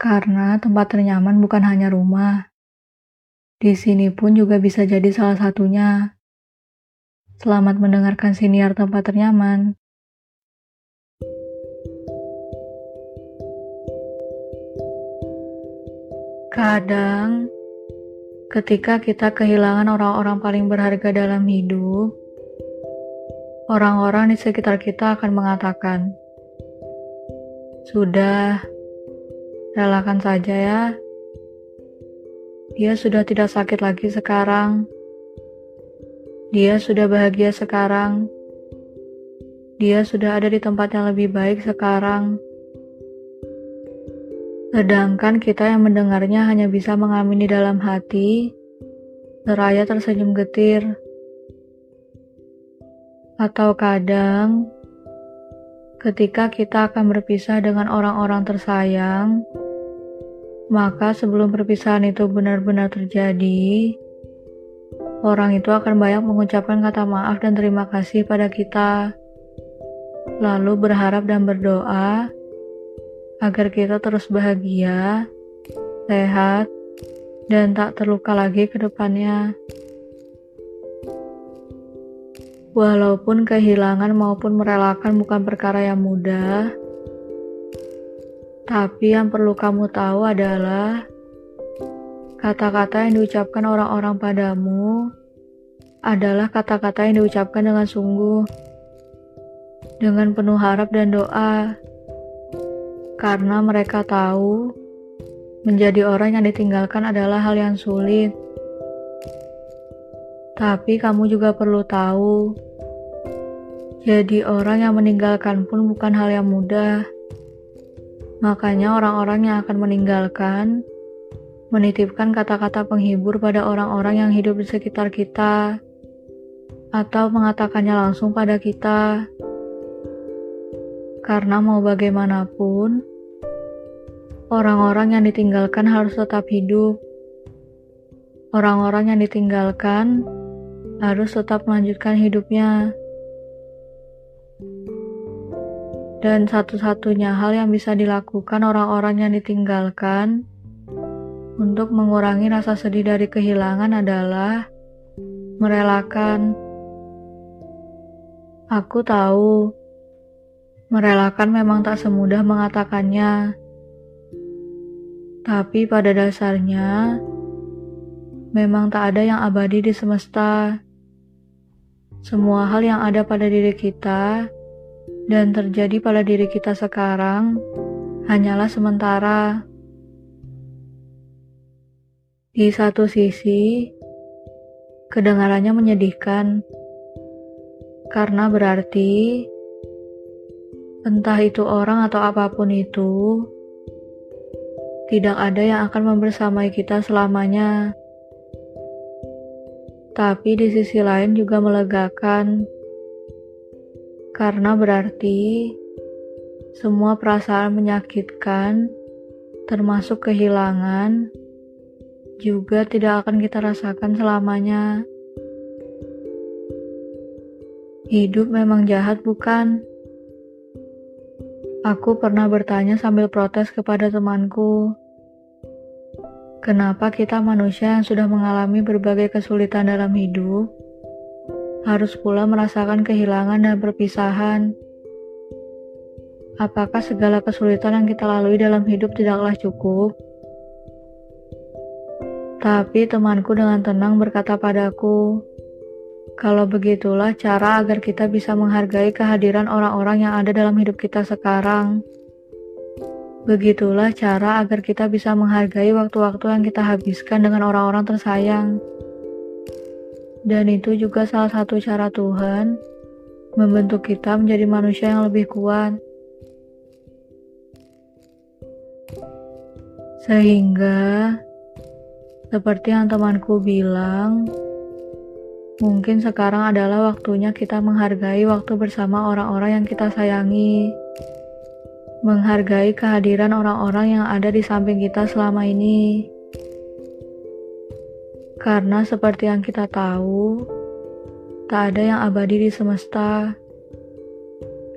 Karena tempat ternyaman bukan hanya rumah. Di sini pun juga bisa jadi salah satunya. Selamat mendengarkan siniar tempat ternyaman. Kadang, ketika kita kehilangan orang-orang paling berharga dalam hidup, orang-orang di sekitar kita akan mengatakan, "Sudah, Relakan saja ya. Dia sudah tidak sakit lagi sekarang. Dia sudah bahagia sekarang. Dia sudah ada di tempat yang lebih baik sekarang. Sedangkan kita yang mendengarnya hanya bisa mengamini dalam hati, seraya tersenyum getir. Atau kadang, ketika kita akan berpisah dengan orang-orang tersayang, maka sebelum perpisahan itu benar-benar terjadi, orang itu akan banyak mengucapkan kata maaf dan terima kasih pada kita, lalu berharap dan berdoa agar kita terus bahagia, sehat, dan tak terluka lagi ke depannya. Walaupun kehilangan maupun merelakan bukan perkara yang mudah, tapi yang perlu kamu tahu adalah kata-kata yang diucapkan orang-orang padamu adalah kata-kata yang diucapkan dengan sungguh, dengan penuh harap dan doa, karena mereka tahu menjadi orang yang ditinggalkan adalah hal yang sulit. Tapi kamu juga perlu tahu, jadi orang yang meninggalkan pun bukan hal yang mudah. Makanya orang-orang yang akan meninggalkan menitipkan kata-kata penghibur pada orang-orang yang hidup di sekitar kita atau mengatakannya langsung pada kita. Karena mau bagaimanapun, orang-orang yang ditinggalkan harus tetap hidup. Orang-orang yang ditinggalkan harus tetap melanjutkan hidupnya. Dan satu-satunya hal yang bisa dilakukan orang-orang yang ditinggalkan untuk mengurangi rasa sedih dari kehilangan adalah merelakan. Aku tahu, merelakan memang tak semudah mengatakannya. Tapi pada dasarnya, memang tak ada yang abadi di semesta. Semua hal yang ada pada diri kita dan terjadi pada diri kita sekarang hanyalah sementara. Di satu sisi, kedengarannya menyedihkan karena berarti entah itu orang atau apa pun itu, tidak ada yang akan membersamai kita selamanya. Tapi di sisi lain juga melegakan, karena berarti semua perasaan menyakitkan, termasuk kehilangan, juga tidak akan kita rasakan selamanya. Hidup memang jahat, bukan? Aku pernah bertanya sambil protes kepada temanku. Kenapa kita manusia yang sudah mengalami berbagai kesulitan dalam hidup harus pula merasakan kehilangan dan perpisahan? Apakah segala kesulitan yang kita lalui dalam hidup tidaklah cukup? Tapi temanku dengan tenang berkata padaku, kalau begitulah cara agar kita bisa menghargai kehadiran orang-orang yang ada dalam hidup kita sekarang. Begitulah cara agar kita bisa menghargai waktu-waktu yang kita habiskan dengan orang-orang tersayang. Dan itu juga salah satu cara Tuhan membentuk kita menjadi manusia yang lebih kuat. Sehingga, seperti yang temanku bilang, mungkin sekarang adalah waktunya kita menghargai waktu bersama orang-orang yang kita sayangi menghargai kehadiran orang-orang yang ada di samping kita selama ini. Karena seperti yang kita tahu, tak ada yang abadi di semesta.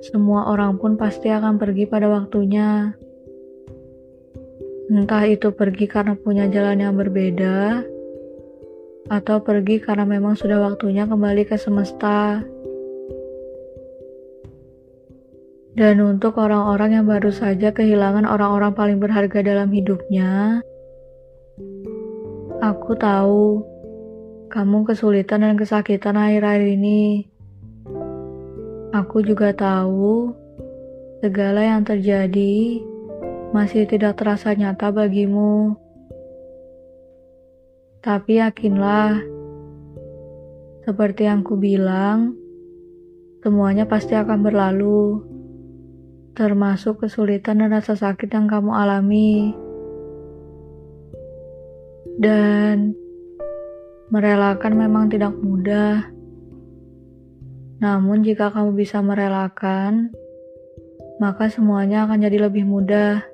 Semua orang pun pasti akan pergi pada waktunya. Entah itu pergi karena punya jalan yang berbeda, atau pergi karena memang sudah waktunya kembali ke semesta. Dan untuk orang-orang yang baru saja kehilangan orang-orang paling berharga dalam hidupnya, aku tahu kamu kesulitan dan kesakitan akhir-akhir ini. Aku juga tahu segala yang terjadi masih tidak terasa nyata bagimu. Tapi yakinlah, seperti yang ku bilang, semuanya pasti akan berlalu, termasuk kesulitan dan rasa sakit yang kamu alami. Dan merelakan memang tidak mudah. Namun jika kamu bisa merelakan, maka semuanya akan jadi lebih mudah.